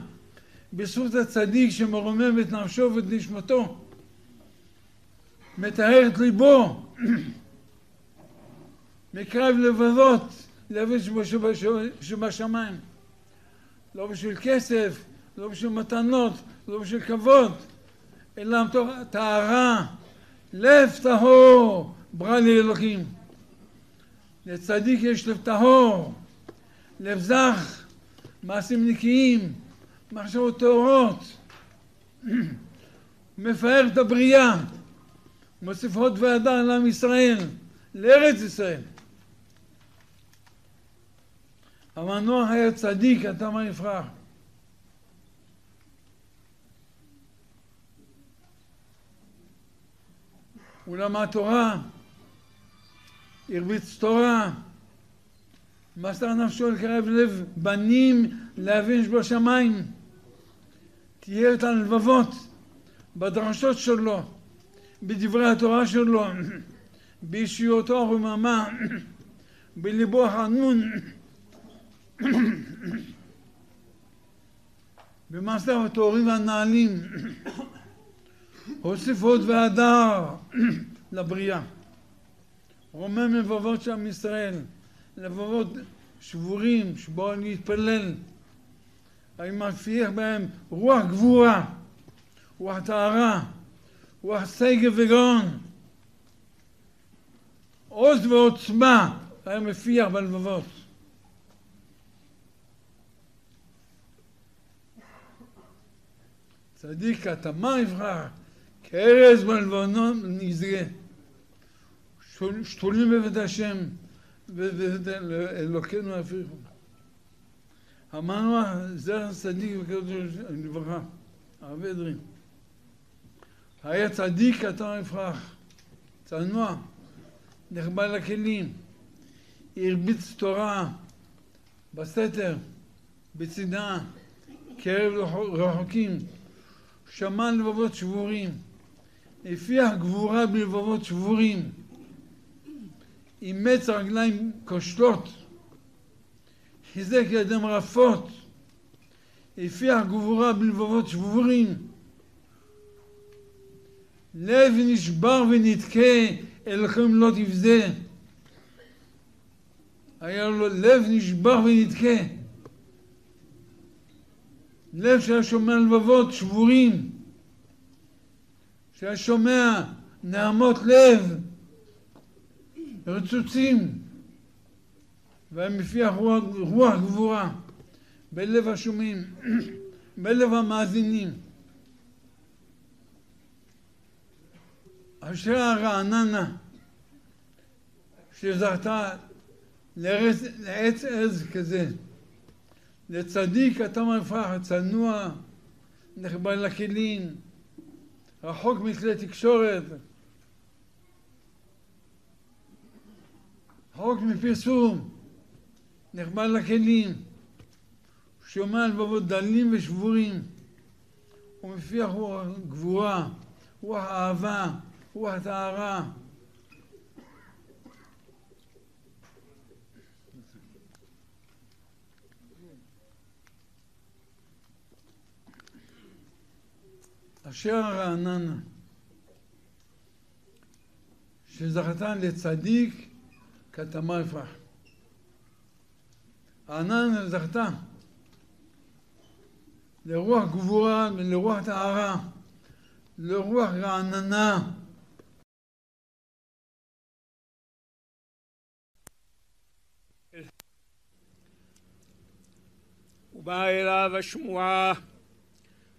בזכות הצדיק שמרומם את נפשו ואת נשמתו, מטהר את ליבו, מקרב לבבות לאביו שבשמיים. לא בשביל כסף, לא בשביל מתנות, לא בשביל כבוד, אלא מתוך טהרה, לב טהור, ברא לי אלוקים. לצדיק יש לב טהור, לב זך, מעשים נקיים, מחשבות טהורות, מפאר את הבריאה, מוסיף הוד והדר לעם ישראל, לארץ ישראל. המנוח היה צדיק, אתה מה. הוא למד תורה, הרביץ תורה, מסר נפשו לקרב לב בנים להבין שבשמיים. תיאר את הלבבות בדרשות שלו, בדברי התורה שלו, באישיותו הרוממה, בליבו החנון. במעשיו הטהורים והנעלים הוסיף עוד והדר לבריאה. רומם לבבות של עם ישראל, לבבות שבורים שבואו להתפלל. אני מפיח בהם רוח גבורה, רוח טהרה, רוח שגב וגאון, עוז ועוצמה היה מפיח בלבבות. צדיק התמה יברח, כארז בלבנון נזגה. שתולים בבית השם, ואלוקינו יפריחו. המנוח זרע צדיק וקדוש לברכה, הרב אדרי. היה צדיק התמה יפרח, צנוע, נחבא לכלים, הרביץ תורה בסתר, בצדה, קרב רחוקים. שמע לבבות שבורים, הפיח גבורה בלבבות שבורים, אימץ רגליים כושלות, חיזק ידם רפות, הפיח גבורה בלבבות שבורים, לב נשבר ונתקה, אליכם לא תבזה. היה לו לב נשבר ונתקה. לב שהיה שומע לבבות שבורים, שהיה שומע נעמות לב, רצוצים, והיה מפיח רוח, רוח גבורה בלב השומעים, בלב המאזינים. אשר הרעננה שזכתה לעץ עז כזה. לצדיק אתה מפרח, צנוע, נחבא לכלים, רחוק מכלי תקשורת, רחוק מפרסום, נחבא לכלים, שומע לבבות דלים ושבורים, ומפיח רוח גבורה, רוח אהבה, רוח טהרה. אשר הרעננה, שזכתה לצדיק כתמר יפרח. רעננה זכתה לרוח גבורה ולרוח טהרה, לרוח רעננה. ובאה אליו השמועה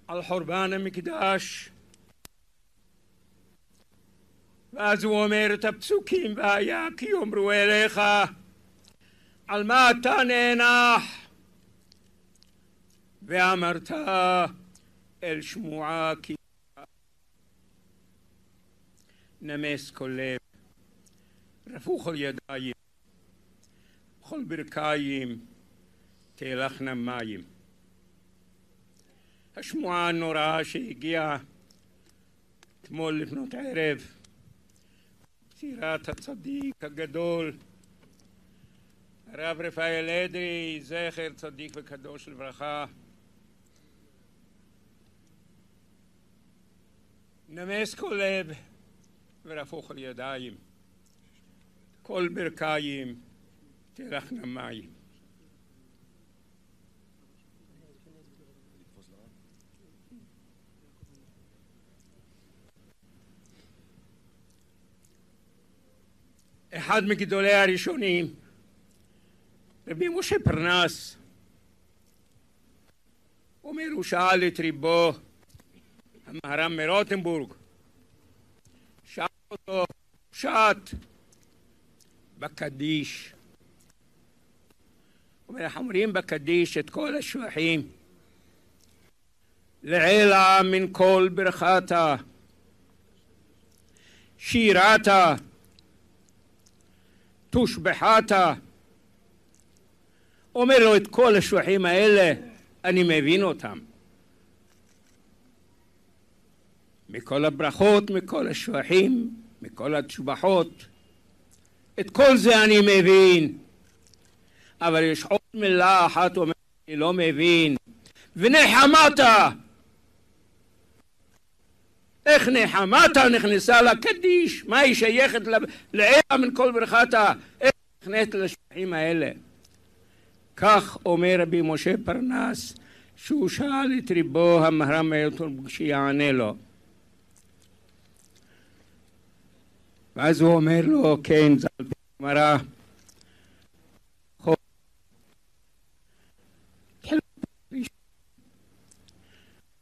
על חורבן המקדש. ואז הוא אומר את הפסוקים, והיה כי יאמרו אליך, על מה אתה נאנח? ואמרת אל שמועה כי נמס כל לב, רפו כל ידיים, כל ברכיים, תהלכנה מים. השמועה הנוראה שהגיעה אתמול לפנות ערב, פטירת הצדיק הגדול, הרב רפאל אדרי, זכר צדיק וקדוש לברכה. נמס כל לב ורפו כל ידיים, כל ברכיים תלכנה מים. אחד מגדולי הראשונים, רבי משה פרנס, אומר, הוא שאל את ריבו, המהר"ם מרוטנבורג, שאל אותו, שט בקדיש. אומר, אנחנו אומרים בקדיש את כל השבחים. לעילא מן כל ברכתה, שירתה, תושבחתה. אומר לו את כל השבחים האלה, אני מבין אותם. מכל הברכות, מכל השבחים, מכל התשבחות. את כל זה אני מבין. אבל יש עוד מילה אחת אומרת, אני לא מבין. ונחמתה! איך נחמתה נכנסה לקדיש? מה היא שייכת לעילה מן כל ברכתה? איך נכנסת לשבחים האלה? כך אומר רבי משה פרנס, שהוא שאל את ריבו המהר"ם מאלתון שיענה לו. ואז הוא אומר לו, כן, זה על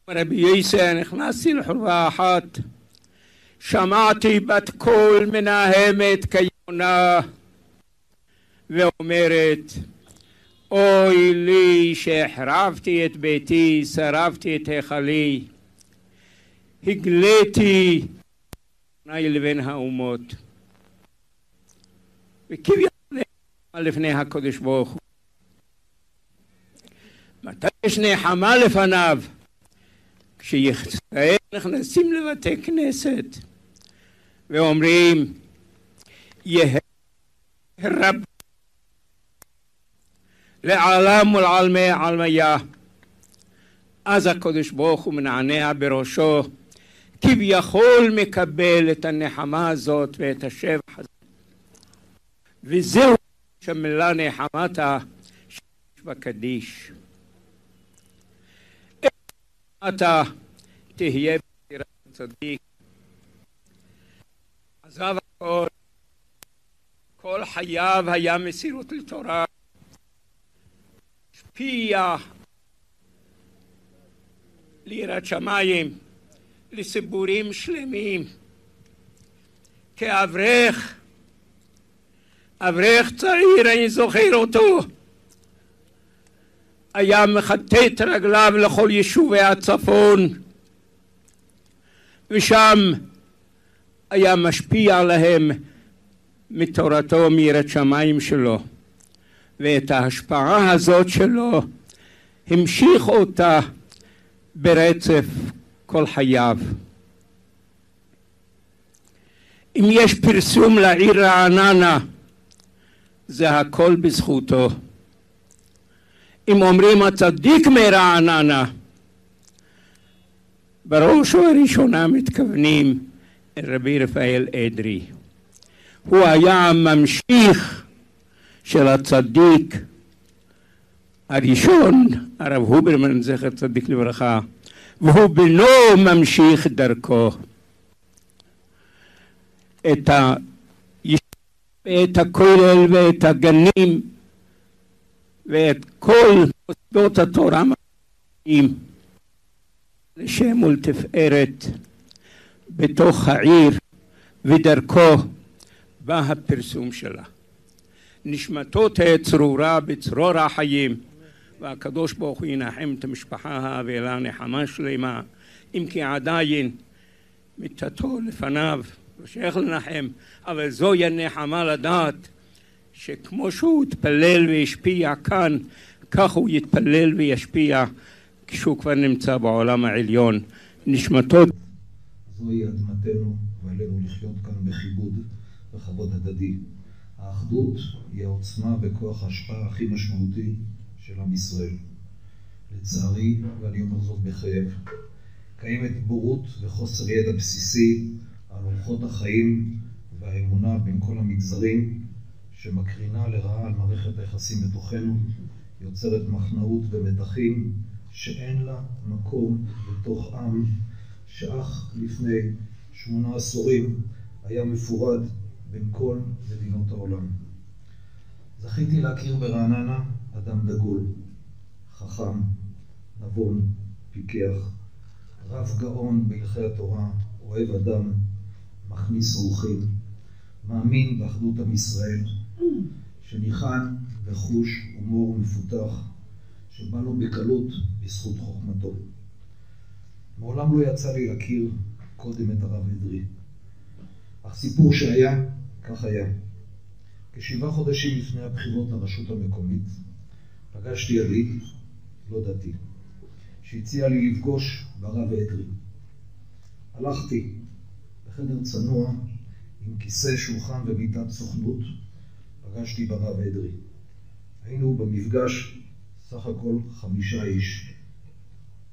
רבי יסא, נכנסתי לחורבה אחת, שמעתי בת קול מנהמת כיונה ואומרת אוי לי שהחרבתי את ביתי, שרפתי את היכלי, הגליתי ביני לבין האומות. וכביכול לפני הקדוש ברוך הוא. מתי יש נחמה לפניו? כשישראל נכנסים לבתי כנסת ואומרים יהא רב לעלם ולעלמי עלמיה. אז הקדוש ברוך הוא מנענע בראשו כביכול מקבל את הנחמה הזאת ואת השבח הזה. וזהו שמילה נחמתה בקדיש אתה תהיה בחירת צדיק. עזב הכל, כל חייו היה מסירות לתורה, השפיע ליראת שמיים, לציבורים שלמים. כאברך, אברך צעיר, אני זוכר אותו. היה מכתת רגליו לכל יישובי הצפון ושם היה משפיע עליהם מתורתו מיראת שמיים שלו ואת ההשפעה הזאת שלו המשיך אותה ברצף כל חייו. אם יש פרסום לעיר רעננה זה הכל בזכותו. אם אומרים הצדיק מרעננה, בראש ובראשונה מתכוונים רבי רפאל אדרי. הוא היה הממשיך של הצדיק הראשון, הרב הוברמן, זכר צדיק לברכה, והוא בנו ממשיך דרכו. את, ה... את הכולל ואת הגנים ואת כל מוסדות התורה. לשם ולתפארת בתוך העיר ודרכו בא הפרסום שלה. נשמתו תהא צרורה בצרור החיים והקדוש ברוך הוא ינחם את המשפחה האבלה נחמה שלמה אם כי עדיין מיתתו לפניו, לא שייך לנחם, אבל זוהי הנחמה לדעת שכמו שהוא התפלל והשפיע כאן, כך הוא יתפלל וישפיע כשהוא כבר נמצא בעולם העליון. נשמתו... זוהי אדמתנו ועלינו לחיות כאן בכיבוד וכבוד הדדי. האחדות היא העוצמה וכוח ההשפעה הכי משמעותי של עם ישראל. לצערי, ואני אומר זאת בכאב, קיימת בורות וחוסר ידע בסיסי על אורחות החיים והאמונה בין כל המגזרים, שמקרינה לרעה על מערכת היחסים בתוכנו, יוצרת מחנאות ומתחים שאין לה מקום בתוך עם שאך לפני שמונה עשורים היה מפורד בין כל מדינות העולם. זכיתי להכיר ברעננה אדם דגול, חכם, נבון, פיקח, רב גאון בהלכי התורה, אוהב אדם, מכניס אורחים, מאמין באחדות עם ישראל, שניחן בחוש הומור מפותח, שבא לו בקלות בזכות חוכמתו. מעולם לא יצא לי להכיר קודם את הרב אדרי, אך סיפור שהיה, כך היה. כשבעה חודשים לפני הבחירות לרשות המקומית, פגשתי ידיד, לא דתי, שהציע לי לפגוש ברב אדרי. הלכתי בחדר צנוע עם כיסא, שולחן ומיטת סוכנות, פגשתי ברב אדרי. היינו במפגש סך הכל חמישה איש.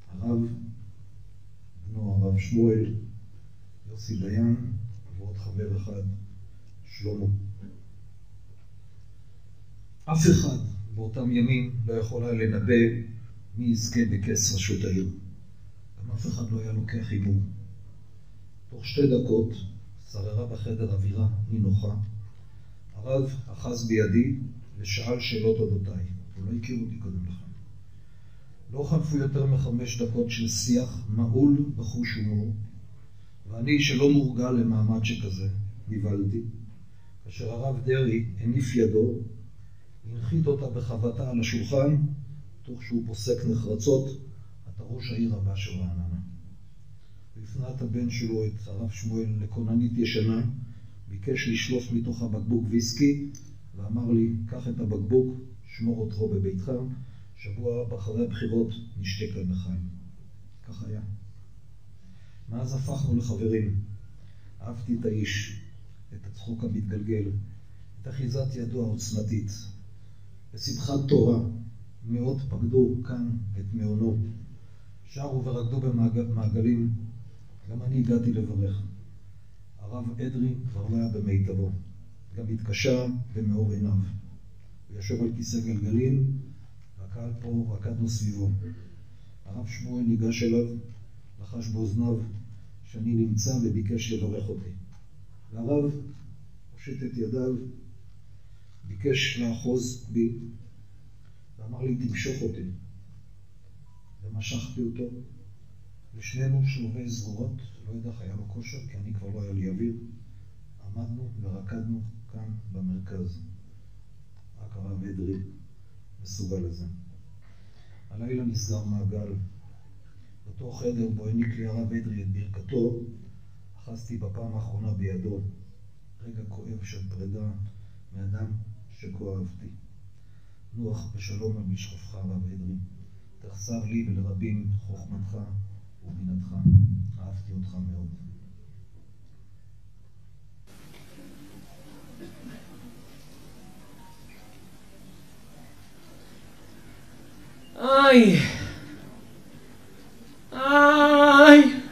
הרב, בנו הרב שמואל, יוסי דיין ועוד חבר אחד, שלמה. אף אחד באותם ימים לא יכול היה לנבא מי יזכה בכס ראשות העיר. גם אף אחד לא היה לוקח הימור. תוך שתי דקות שררה בחדר אווירה נינוחה. הרב אחז בידי ושאל שאלות אודותיי. הוא לא הכיר אותי קודם לכן. לא חלפו יותר מחמש דקות של שיח מעול בחוש הומור, ואני, שלא מורגל למעמד שכזה, נבהלתי, כאשר הרב דרעי הניף ידו, הנחית אותה בחבטה על השולחן, תוך שהוא פוסק נחרצות, אתה ראש העיר הבא של רעננה. הוא הפנה את הבן שלו, את הרב שמואל, לכוננית ישנה, ביקש לשלוף מתוך הבקבוק ויסקי, ואמר לי, קח את הבקבוק, שמור אותו בביתך, שבוע אחרי הבחירות נשתה כאן לחיים. כך היה. מאז הפכנו לחברים. אהבתי את האיש, את הצחוק המתגלגל, את אחיזת ידו העוצמתית. בשמחת תורה מאות פקדו כאן את מעונו. שרו ורקדו במעגלים, גם אני הגעתי לברך. הרב אדרי כבר לא היה במיטבו, גם התקשה במאור עיניו. הוא יושב על כיסא גלגלים, והקהל פה רקדנו סביבו. הרב שמואל ניגש אליו, לחש באוזניו שאני נמצא וביקש לברך אותי. והרב הושט את ידיו, ביקש לאחוז בי, ואמר לי, תמשוך אותי. ומשכתי אותו, ושנינו שלובי זרועות, לא יודע איך היה לו כושר, כי אני כבר לא היה לי אוויר. עמדנו ורקדנו כאן במרכז. רק הרב אדרי מסוגל לזה. הלילה נסגר מעגל. באותו חדר בו העניק לי הרב אדרי את ברכתו, אחזתי בפעם האחרונה בידו. רגע כואב של פרידה מאדם שכה אהבתי. נוח בשלום על משכבך הרב אדרי. תחסר לי ולרבים חוכמתך ובינתך. אהבתי אותך מאוד. איי! איי!